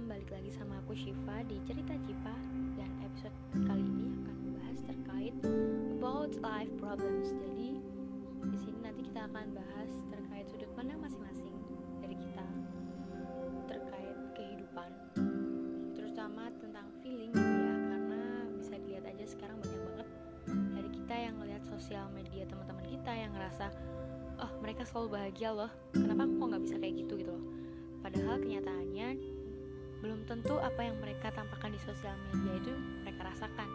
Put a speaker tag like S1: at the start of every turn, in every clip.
S1: malam, balik lagi sama aku Shiva di Cerita Cipa Dan episode kali ini akan membahas terkait about life problems. Jadi di sini nanti kita akan bahas terkait sudut pandang masing-masing dari kita Terkait kehidupan. Terutama tentang feeling gitu ya Karena bisa dilihat aja sekarang banyak banget dari kita yang ngeliat sosial media teman-teman kita yang ngerasa oh mereka selalu bahagia loh. Kenapa aku kok nggak bisa kayak gitu? gitu loh. Padahal kenyataannya belum tentu apa yang mereka tampakkan di sosial media itu mereka rasakan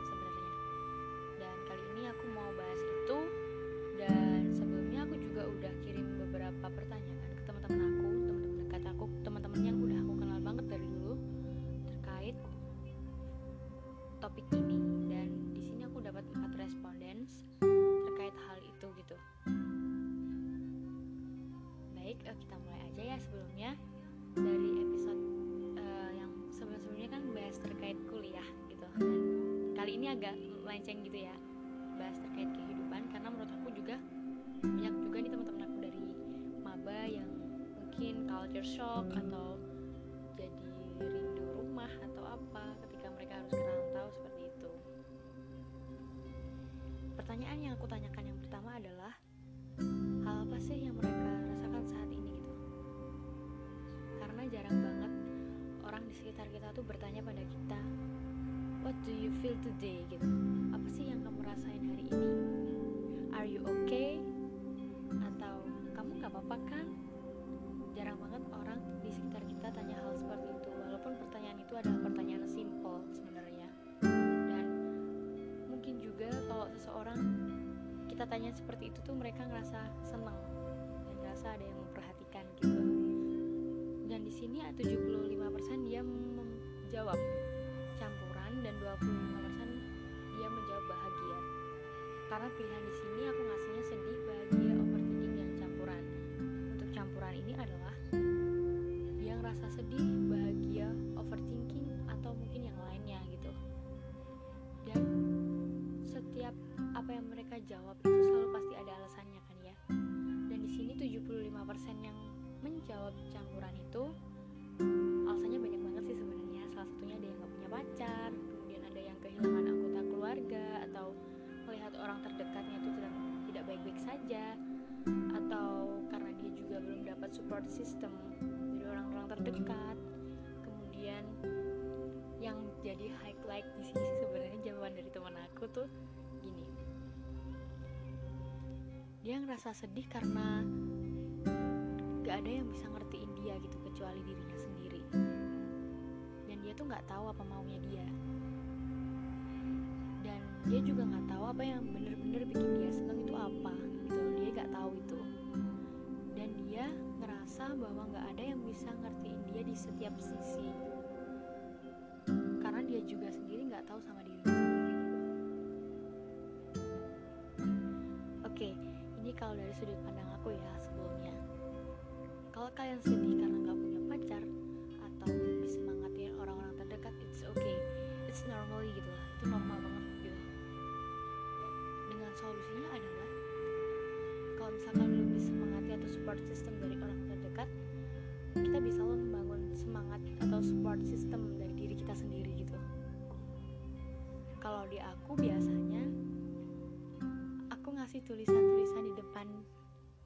S1: today gitu. Apa sih yang kamu rasain hari ini? Are you okay? Atau kamu gak apa-apa kan? Jarang banget orang di sekitar kita tanya hal seperti itu walaupun pertanyaan itu adalah pertanyaan simple sebenarnya. Dan mungkin juga kalau seseorang kita tanya seperti itu tuh mereka ngerasa senang dan ngerasa ada yang memperhatikan gitu. Dan di sini 75% dia menjawab campuran dan 25% karena pilihan di sini aku ngasihnya sedih bahagia overthinking dan campuran. Untuk campuran ini adalah dia ngerasa sedih saja atau karena dia juga belum dapat support system dari orang-orang terdekat. Kemudian yang jadi highlight di sini sebenarnya jawaban dari teman aku tuh gini. Dia ngerasa sedih karena gak ada yang bisa ngertiin dia gitu kecuali dirinya sendiri. Dan dia tuh nggak tahu apa maunya dia dan dia juga nggak tahu apa yang bener-bener bikin dia seneng itu apa gitu dia nggak tahu itu dan dia ngerasa bahwa nggak ada yang bisa ngertiin dia di setiap sisi karena dia juga sendiri nggak tahu sama dirinya sendiri. Oke, ini kalau dari sudut pandang aku ya sebelumnya. Kalau kalian sedih karena tulisan-tulisan di depan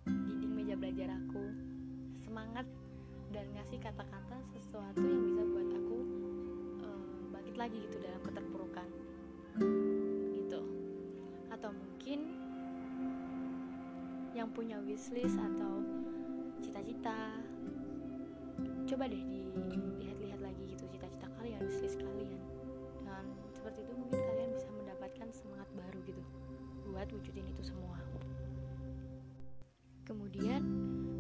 S1: dinding meja belajar aku. Semangat dan ngasih kata-kata sesuatu yang bisa buat aku uh, bangkit lagi gitu dalam keterpurukan. Gitu. Atau mungkin yang punya wishlist atau cita-cita. Coba deh dilihat-lihat lagi gitu cita-cita kalian wishlist kalian. Dan seperti itu mungkin kalian bisa mendapatkan semangat baru gitu buat wujudin itu semua. Kemudian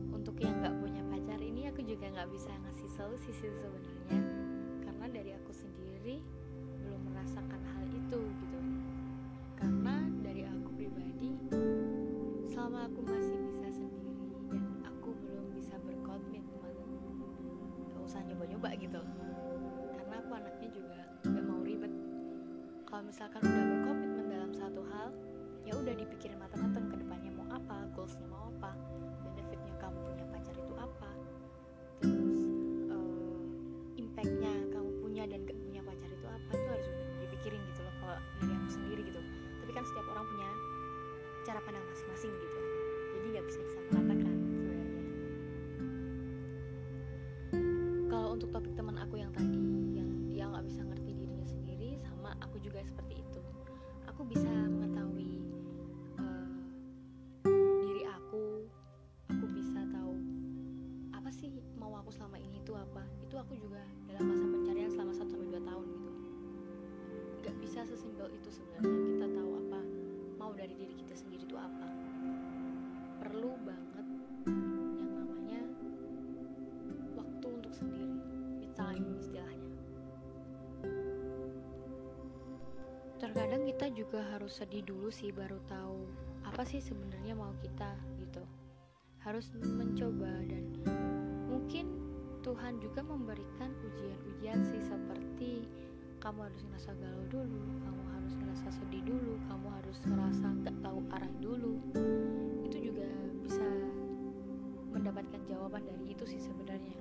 S1: untuk yang nggak punya pacar ini aku juga nggak bisa ngasih solusi sih sebenarnya. Karena dari aku sendiri kita juga harus sedih dulu sih baru tahu apa sih sebenarnya mau kita gitu. Harus mencoba dan mungkin Tuhan juga memberikan ujian-ujian sih seperti kamu harus ngerasa galau dulu kamu harus ngerasa sedih dulu kamu harus ngerasa nggak tahu arah dulu. Itu juga bisa mendapatkan jawaban dari itu sih sebenarnya.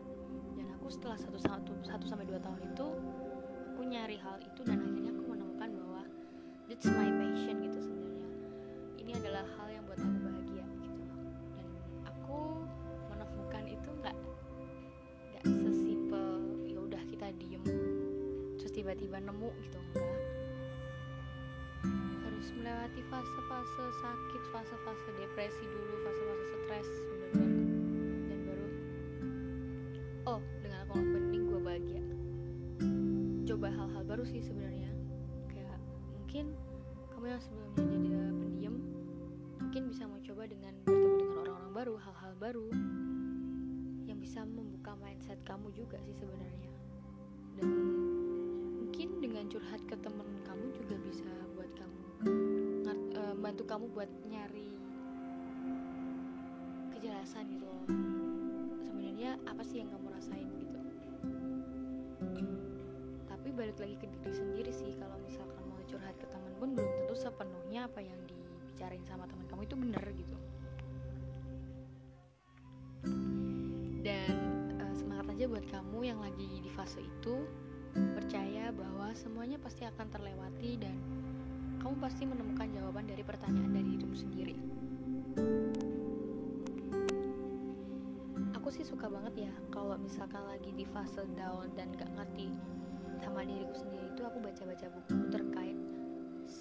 S1: Dan aku setelah satu satu satu sampai dua tahun itu aku nyari hal itu dan that's my passion gitu sebenarnya. Ini adalah hal yang buat aku bahagia gitu. Dan aku menemukan itu nggak nggak sesimpel ya udah kita diem terus tiba-tiba nemu gitu enggak. Harus melewati fase-fase sakit fase-fase depresi dulu fase-fase stres bener-bener dan baru oh dengan aku penting gue bahagia. Coba hal-hal baru sih sebenarnya. Kayak mungkin yang sebelumnya jadi pendiam mungkin bisa mau coba dengan bertemu dengan orang-orang baru hal-hal baru yang bisa membuka mindset kamu juga sih sebenarnya. Dan mungkin dengan curhat ke temen kamu juga bisa buat kamu uh, bantu kamu buat nyari kejelasan gitu loh. Sebenarnya apa sih yang kamu rasain gitu? Tapi balik lagi ke diri sendiri sih kalau misalkan mau curhat ke pun belum tentu sepenuhnya apa yang dibicarain sama teman kamu itu benar gitu. Dan uh, semangat aja buat kamu yang lagi di fase itu. Percaya bahwa semuanya pasti akan terlewati dan kamu pasti menemukan jawaban dari pertanyaan dari dirimu sendiri. Aku sih suka banget ya kalau misalkan lagi di fase down dan gak ngerti sama diriku sendiri itu aku baca-baca buku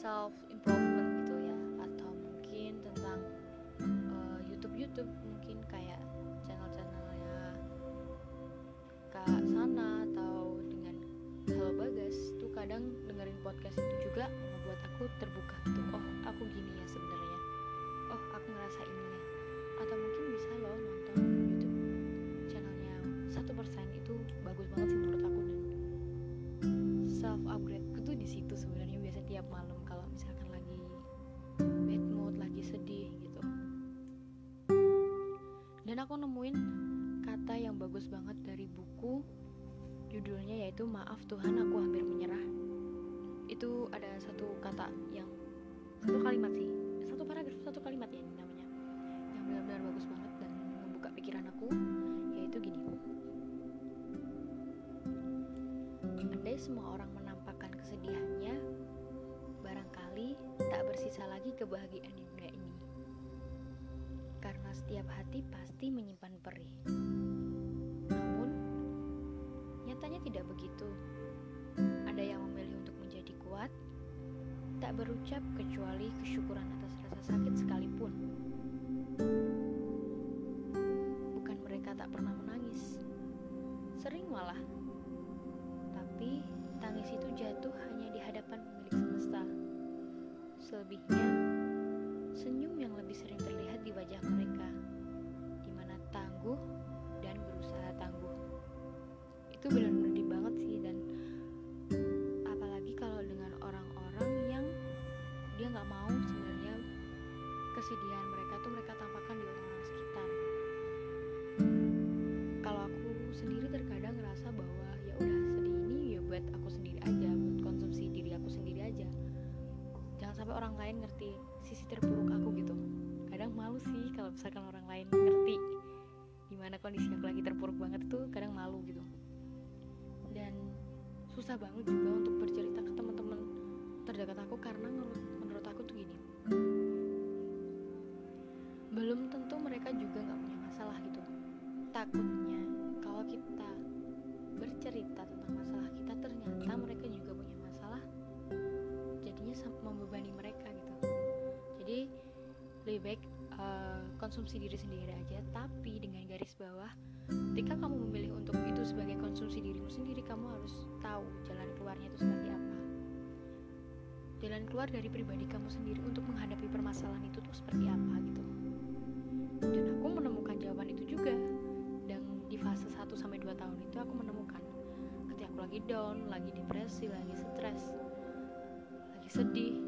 S1: self improvement gitu ya atau mungkin tentang uh, YouTube YouTube mungkin kayak channel-channelnya Kak Sana atau dengan Halo Bagas tuh kadang dengerin podcast itu juga membuat aku terbuka gitu maaf Tuhan aku hampir menyerah. Itu ada satu kata yang satu kalimat sih. Satu paragraf satu kalimat ya namanya. Yang benar-benar bagus banget dan membuka pikiran aku yaitu gini. Andai semua orang menampakkan kesedihannya barangkali tak bersisa lagi kebahagiaan di dunia ini. Karena setiap hati pasti menyimpan perih nyatanya tidak begitu. Ada yang memilih untuk menjadi kuat tak berucap kecuali kesyukuran atas rasa sakit sekalipun. Bukan mereka tak pernah menangis. Sering malah. Tapi tangis itu jatuh hanya di hadapan pemilik semesta. Selebihnya senyum yang lebih sering terlihat di wajah mereka di mana tangguh dan berusaha tangguh. Itu benar-benar susah banget juga untuk bercerita ke teman-teman terdekat aku karena menurut, menurut aku tuh gini. Belum tentu mereka juga nggak punya masalah gitu. Takutnya kalau kita bercerita tentang masalah kita ternyata mereka juga punya masalah jadinya membebani mereka gitu. Jadi lebih baik uh, konsumsi diri sendiri aja tapi dengan garis bawah ketika kamu memilih untuk sebagai konsumsi dirimu sendiri kamu harus tahu jalan keluarnya itu seperti apa. Jalan keluar dari pribadi kamu sendiri untuk menghadapi permasalahan itu tuh seperti apa gitu. Dan aku menemukan jawaban itu juga. Dan di fase 1 sampai 2 tahun itu aku menemukan ketika aku lagi down, lagi depresi, lagi stres, lagi sedih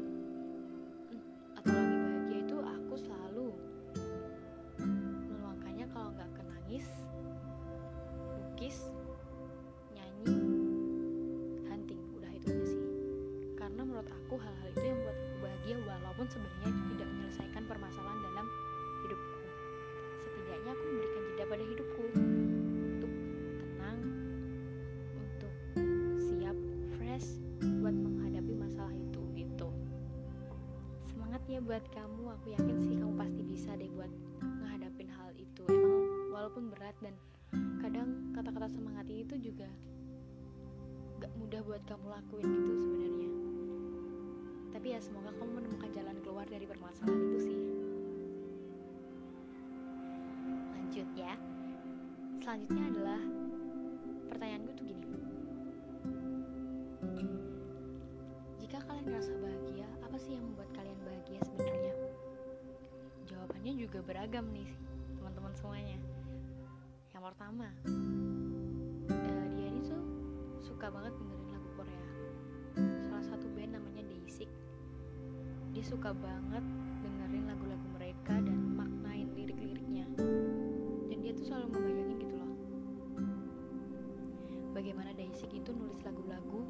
S1: kamu lakuin gitu sebenarnya. Tapi ya semoga kamu menemukan jalan keluar dari permasalahan itu sih. Lanjut ya. Selanjutnya adalah pertanyaan gue tuh gini. Jika kalian merasa bahagia apa sih yang membuat kalian bahagia sebenarnya? Jawabannya juga beragam nih teman-teman semuanya. Yang pertama uh, dia ini tuh suka banget dengerin Daisy dia suka banget dengerin lagu-lagu mereka dan maknain lirik-liriknya. Dan dia tuh selalu ngebayangin gitu loh. Bagaimana Daisy itu nulis lagu-lagu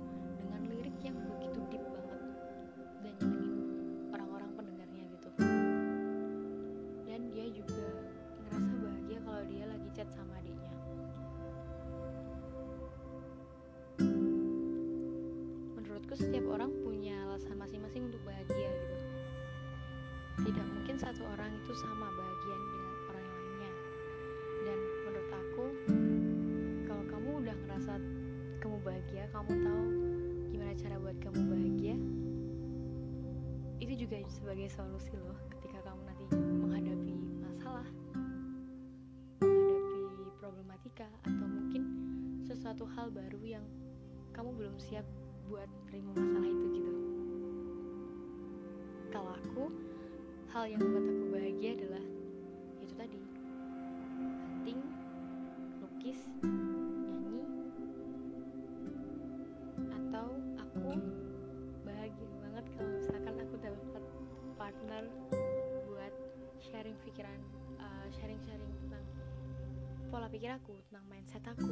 S1: kamu tahu gimana cara buat kamu bahagia? Itu juga sebagai solusi loh ketika kamu nanti menghadapi masalah menghadapi problematika atau mungkin sesuatu hal baru yang kamu belum siap buat terima masalah itu gitu. Kalau aku hal yang membuat aku bahagia adalah tentang mindset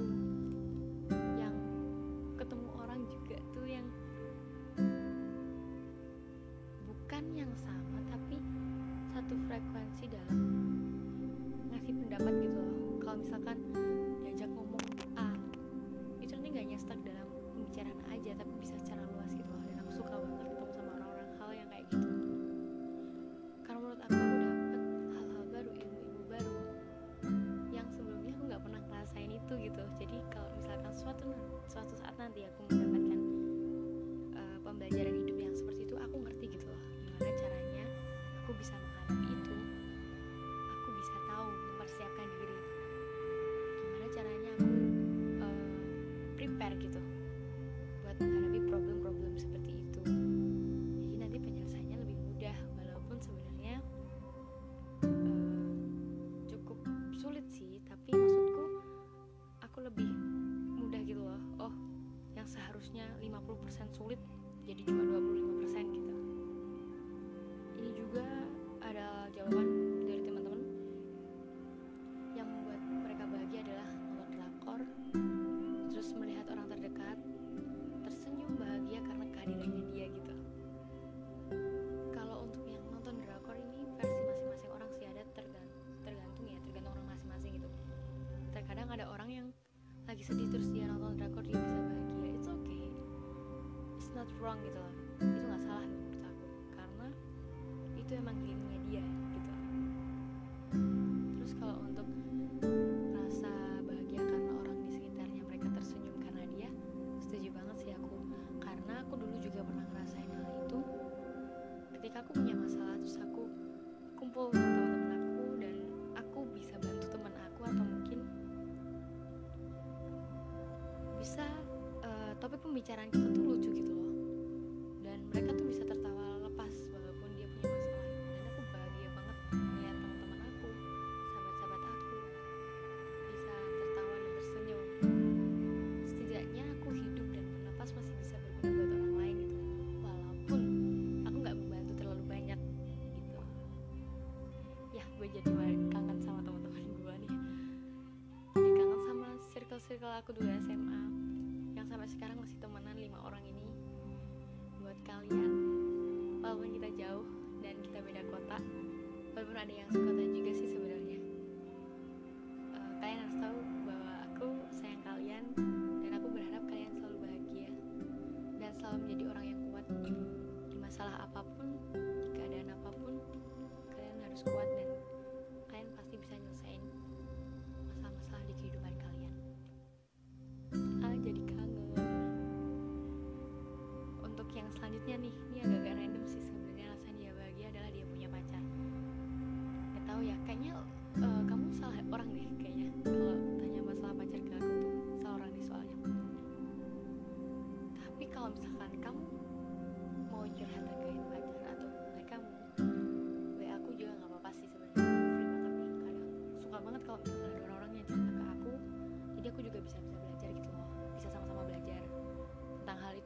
S1: wrong gitu loh itu nggak salah menurut aku. Karena itu emang healingnya ada yang sekota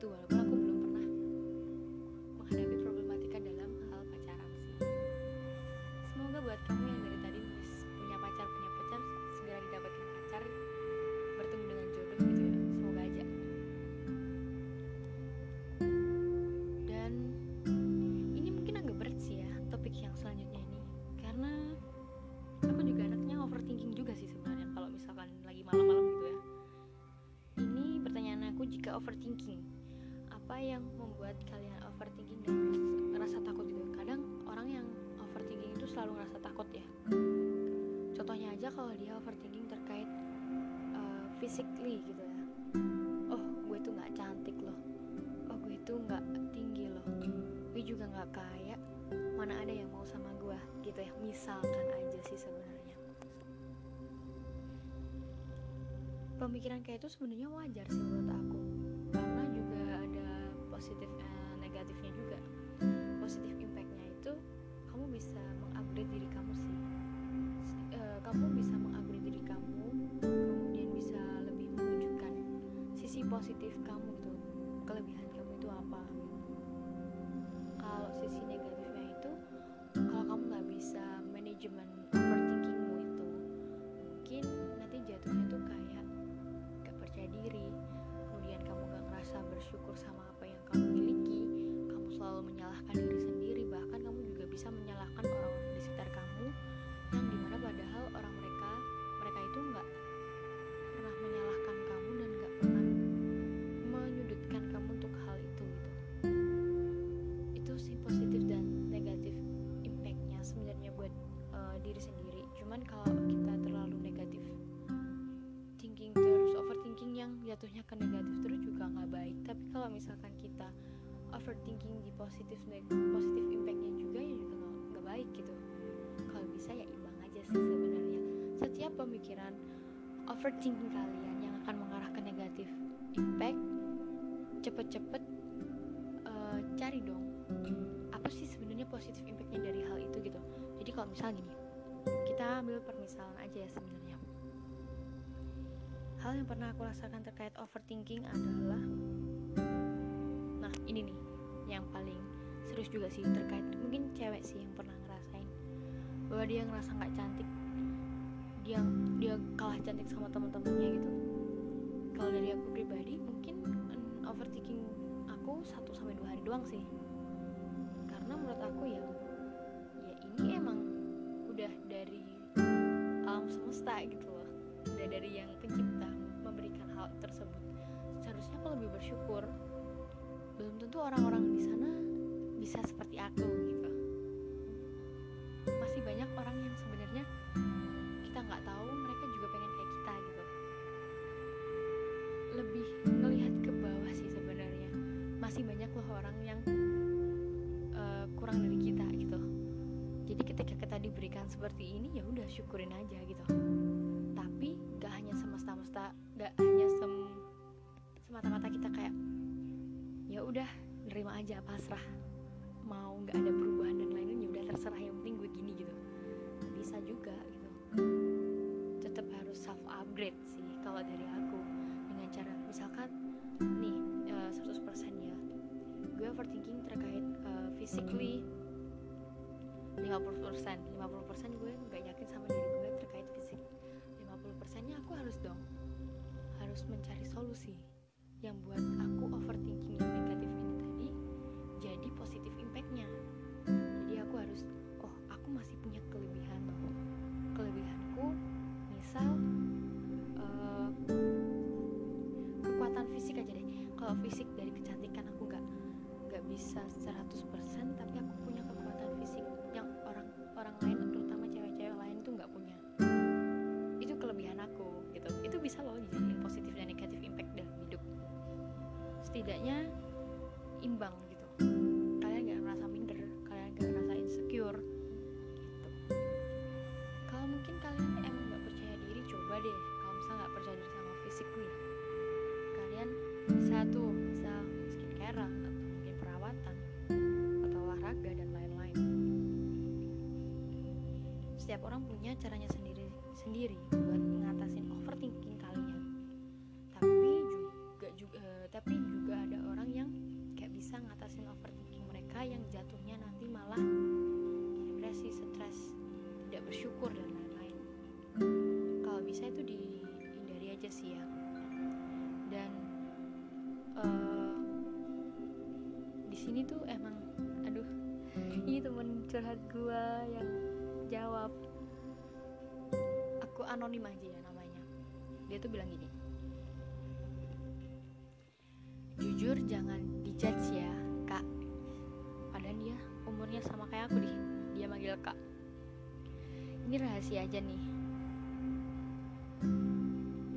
S1: itu walaupun aku belum pernah menghadapi problematika dalam hal pacaran sih. Semoga buat kamu yang dari tadi punya pacar punya pacar segera didapatkan pacar bertemu dengan jodoh gitu ya. Semoga aja. Dan ini mungkin agak berat sih ya topik yang selanjutnya ini. Karena aku juga anaknya overthinking juga sih sebenarnya kalau misalkan lagi malam-malam gitu ya. Ini pertanyaan aku jika overthinking kalian overthinking dan rasa, takut gitu kadang orang yang overthinking itu selalu ngerasa takut ya. Contohnya aja kalau dia overthinking terkait uh, physically gitu ya. Oh gue tuh nggak cantik loh. Oh gue tuh nggak tinggi loh. Gue juga nggak kaya. Mana ada yang mau sama gue gitu ya? Misalkan aja sih sebenarnya. Pemikiran kayak itu sebenarnya wajar sih menurut aku. Karena juga ada positif bisa mengupgrade diri kamu sih. Eh, kamu bisa mengupgrade diri kamu kemudian bisa lebih menunjukkan sisi positif kamu gitu kelebihan kamu itu apa. Kalau sisi negatifnya itu kalau kamu nggak bisa manajemen overthinking di positif positif impactnya juga ya juga nggak baik gitu. Kalau bisa ya imbang aja sih sebenarnya. Setiap pemikiran overthinking kalian yang akan mengarah ke negatif impact cepet-cepet eh, cari dong apa sih sebenarnya positif impactnya dari hal itu gitu. Jadi kalau misal gini kita ambil permisalan aja ya sebenarnya. Hal yang pernah aku rasakan terkait overthinking adalah ini nih yang paling serius juga sih terkait mungkin cewek sih yang pernah ngerasain bahwa dia ngerasa nggak cantik. Dia dia kalah cantik sama teman-temannya gitu. Kalau dari aku pribadi mungkin mm, overthinking aku 1 sampai dua hari doang sih. Karena menurut aku ya ya ini emang udah dari alam semesta gitu loh. Udah dari yang pencipta memberikan hal tersebut. Seharusnya aku lebih bersyukur belum tentu orang-orang di sana bisa seperti aku gitu. Masih banyak orang yang sebenarnya kita nggak tahu mereka juga pengen kayak kita gitu. Lebih ngelihat ke bawah sih sebenarnya. Masih banyak loh orang yang eh, kurang dari kita gitu. Jadi ketika kita diberikan seperti ini ya udah syukurin aja gitu. Tapi gak hanya semesta-mesta gak hanya sem semata-mata kita kayak ya udah nerima aja pasrah. Mau nggak ada perubahan dan lain-lain ya udah terserah. Yang penting gue gini gitu. Bisa juga gitu. Tetap harus self upgrade sih kalau dari aku. Dengan cara misalkan nih uh, 100% ya. Gue overthinking terkait uh, physically 50% 50% gue nggak yakin sama diri gue terkait fisik. 50% nya aku harus dong. Harus mencari solusi yang buat aku overthinking jadi positif impactnya. Jadi aku harus oh aku masih punya kelebihan. Loh kelebihanku misal uh, kekuatan fisik aja deh. Kalau fisik dari kecantikan aku nggak nggak bisa 100% tapi aku punya kekuatan fisik yang orang orang lain terutama cewek-cewek lain tuh nggak punya. Itu kelebihan aku gitu. Itu bisa loh dijadiin positif dan negatif impact dalam hidup. Setidaknya imbang caranya sendiri sendiri buat anonim aja ya namanya. Dia tuh bilang gini. Jujur jangan dijudge ya kak. Padahal dia umurnya sama kayak aku deh dia manggil kak. Ini rahasia aja nih.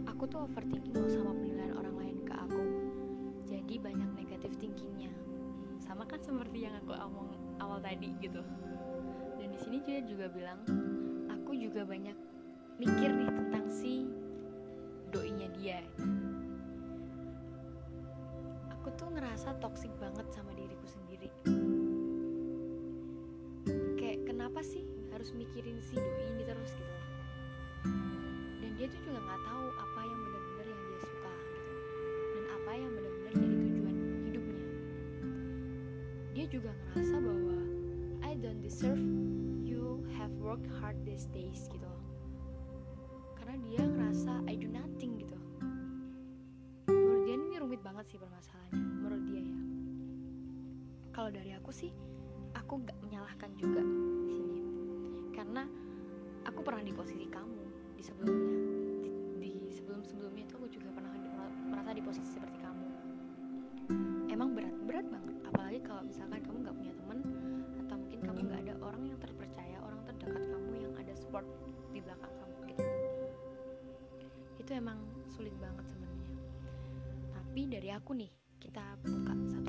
S1: Aku tuh overthinking loh sama penilaian orang lain ke aku. Jadi banyak negatif thinkingnya. Sama kan seperti yang aku omong awal tadi gitu. Dan di sini dia juga bilang aku juga banyak mikir nih tentang si doinya dia. Aku tuh ngerasa toksik banget sama diriku sendiri. Kayak kenapa sih harus mikirin si doi ini terus gitu? Dan dia tuh juga nggak tahu apa yang benar-benar yang dia suka gitu dan apa yang benar-benar jadi tujuan hidupnya. Dia juga ngerasa bahwa I don't deserve you have worked hard these days gitu sebelumnya. Di, di sebelum sebelumnya itu aku juga pernah merasa di posisi seperti kamu. Emang berat berat banget. Apalagi kalau misalkan kamu nggak punya temen atau mungkin kamu nggak ada orang yang terpercaya orang terdekat kamu yang ada support di belakang kamu gitu. Itu emang sulit banget sebenarnya. Tapi dari aku nih kita buka satu-satu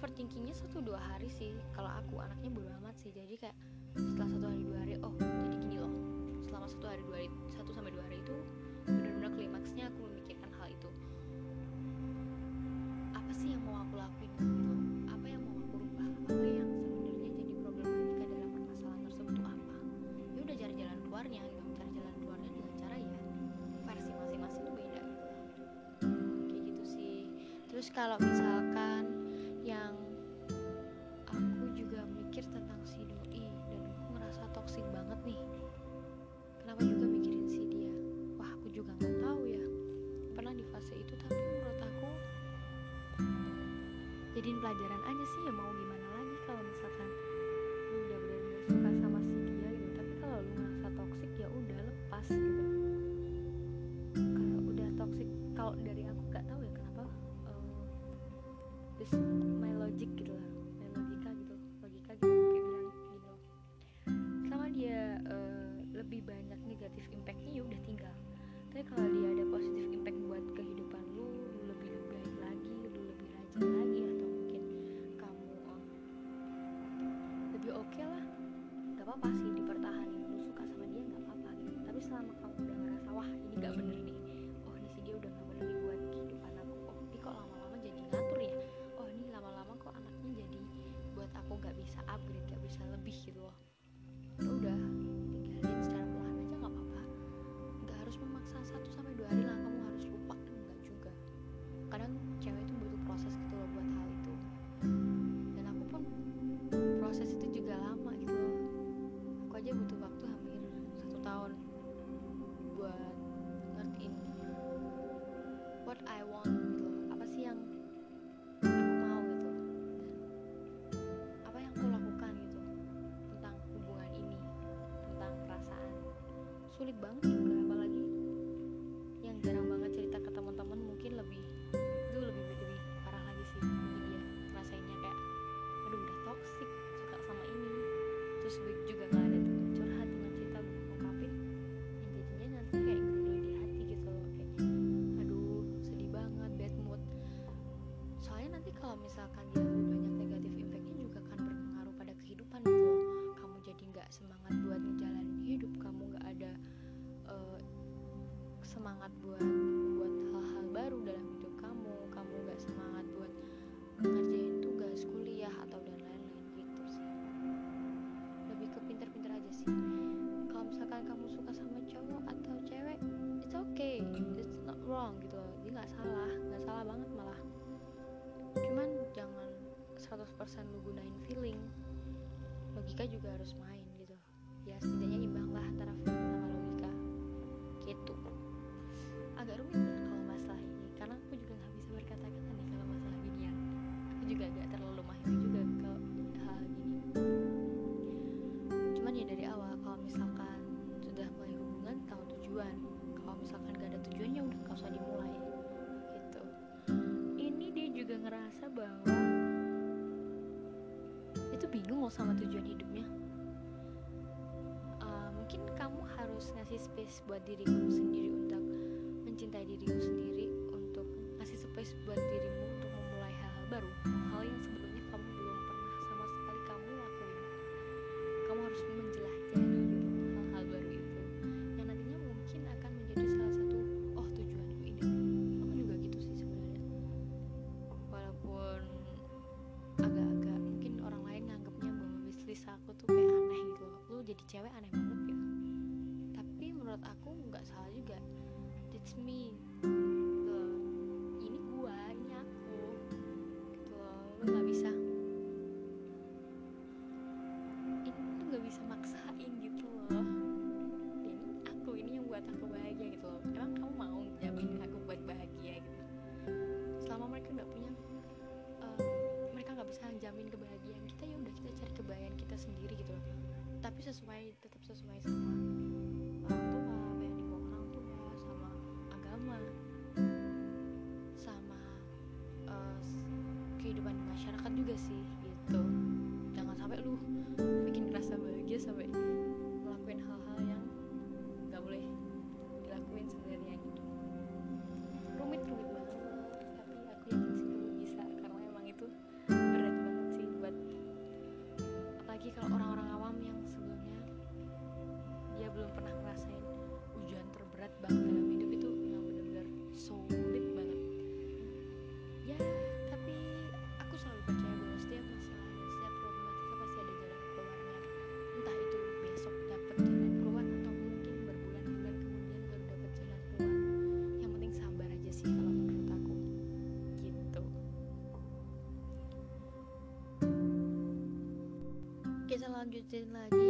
S1: overthinkingnya satu dua hari sih. Kalau aku anaknya bodo amat sih. Jadi kayak setelah satu hari dua hari oh jadi gini loh. Selama satu hari dua hari satu sampai dua hari itu benar-benar klimaksnya aku memikirkan hal itu. Apa sih yang mau aku lakuin gitu apa yang mau aku rubah? Apa yang sebenarnya jadi problematika dalam permasalahan tersebut itu apa? Ya udah cari jalan keluarnya gitu. Cari jalan keluarnya dengan cara ya versi masing-masing tuh beda. Kayak gitu sih. Terus kalau misalnya capaz banco. alasan lu gunain feeling logika juga harus main gitu. Ya setidaknya sama tujuan hidupnya. Uh, mungkin kamu harus ngasih space buat dirimu sendiri untuk mencintai dirimu sendiri untuk ngasih space buat dirimu untuk memulai hal-hal baru hal yang sebelumnya kamu belum pernah sama sekali kamu lakuin. Kamu harus men bahagia gitu loh. Emang kamu mau jamin aku buat bahagia gitu? Selama mereka nggak punya uh, mereka nggak bisa jamin kebahagiaan kita ya udah kita cari kebahagiaan kita sendiri gitu loh. Tapi sesuai tetap sesuai sama orang tua bayangin orang tua sama agama sama eh, kehidupan masyarakat juga sih. lanjutin lagi.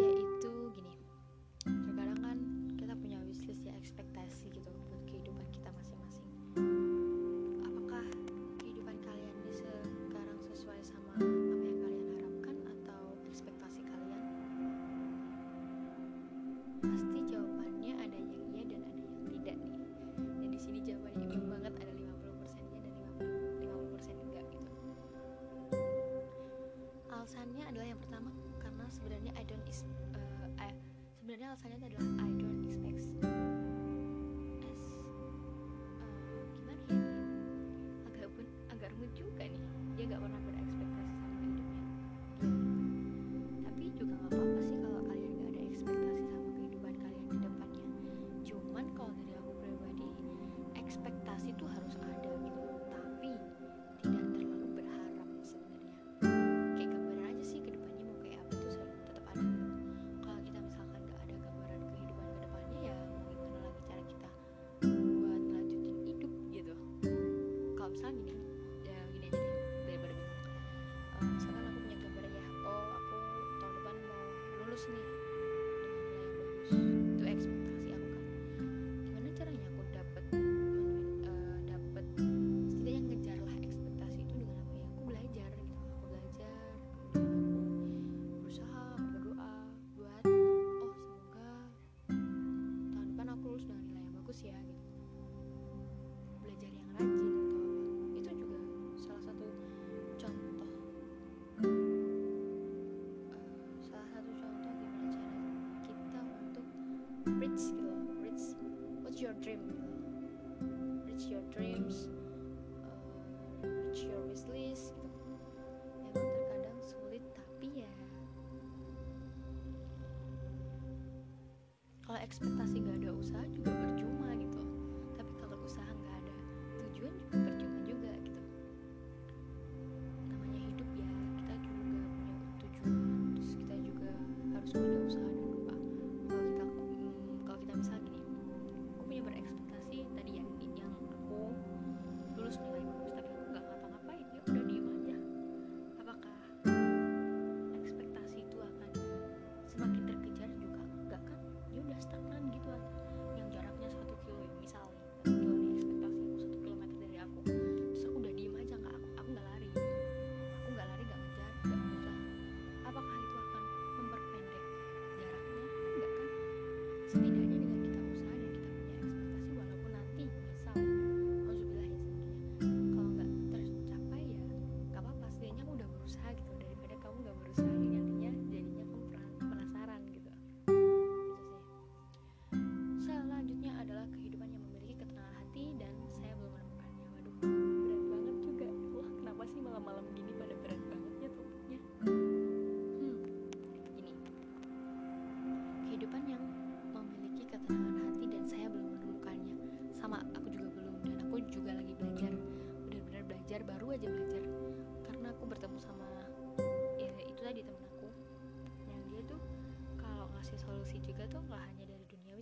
S1: manage your wishlist memang gitu. ya, terkadang sulit tapi ya. Kalau ekspektasi gak ada usaha juga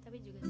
S1: tapi juga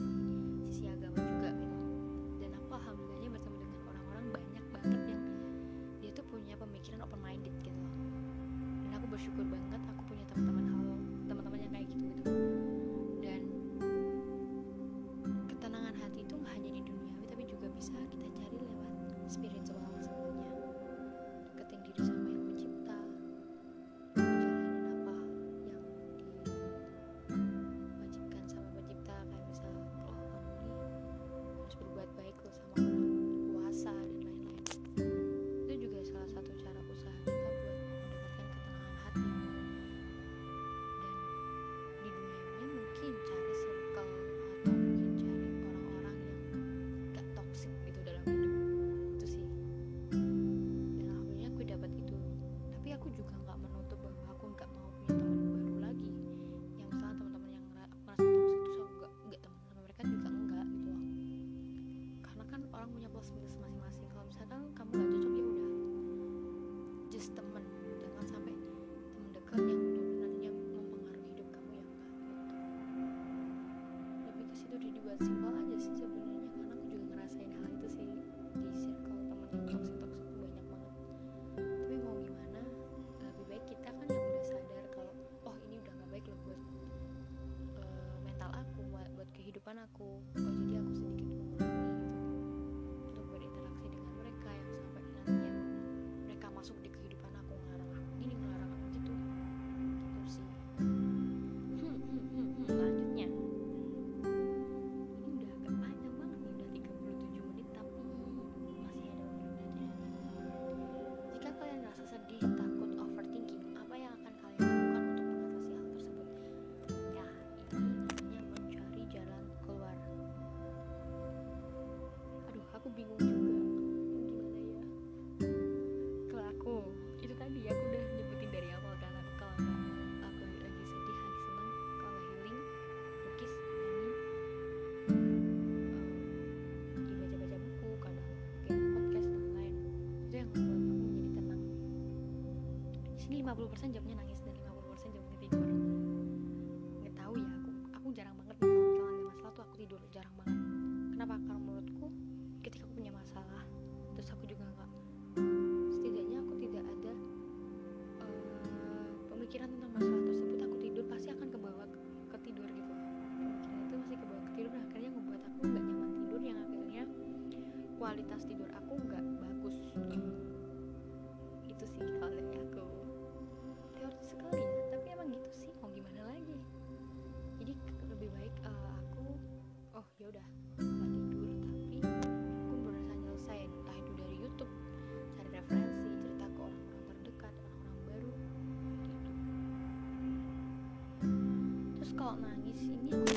S1: 50% jawabnya nangis. kalau nangis ini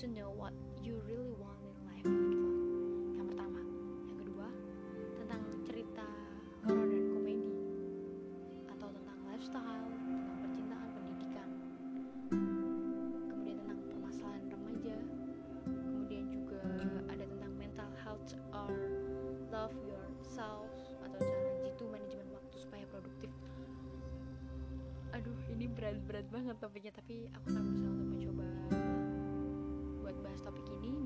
S1: to know what you really want in life gitu. Yang pertama. Yang kedua tentang cerita horror dan komedi. Atau tentang lifestyle tentang percintaan pendidikan. Kemudian tentang permasalahan remaja. Kemudian juga ada tentang mental health or love yourself atau cara jitu manajemen waktu supaya produktif. Aduh ini berat-berat banget topiknya tapi aku harus topik ini.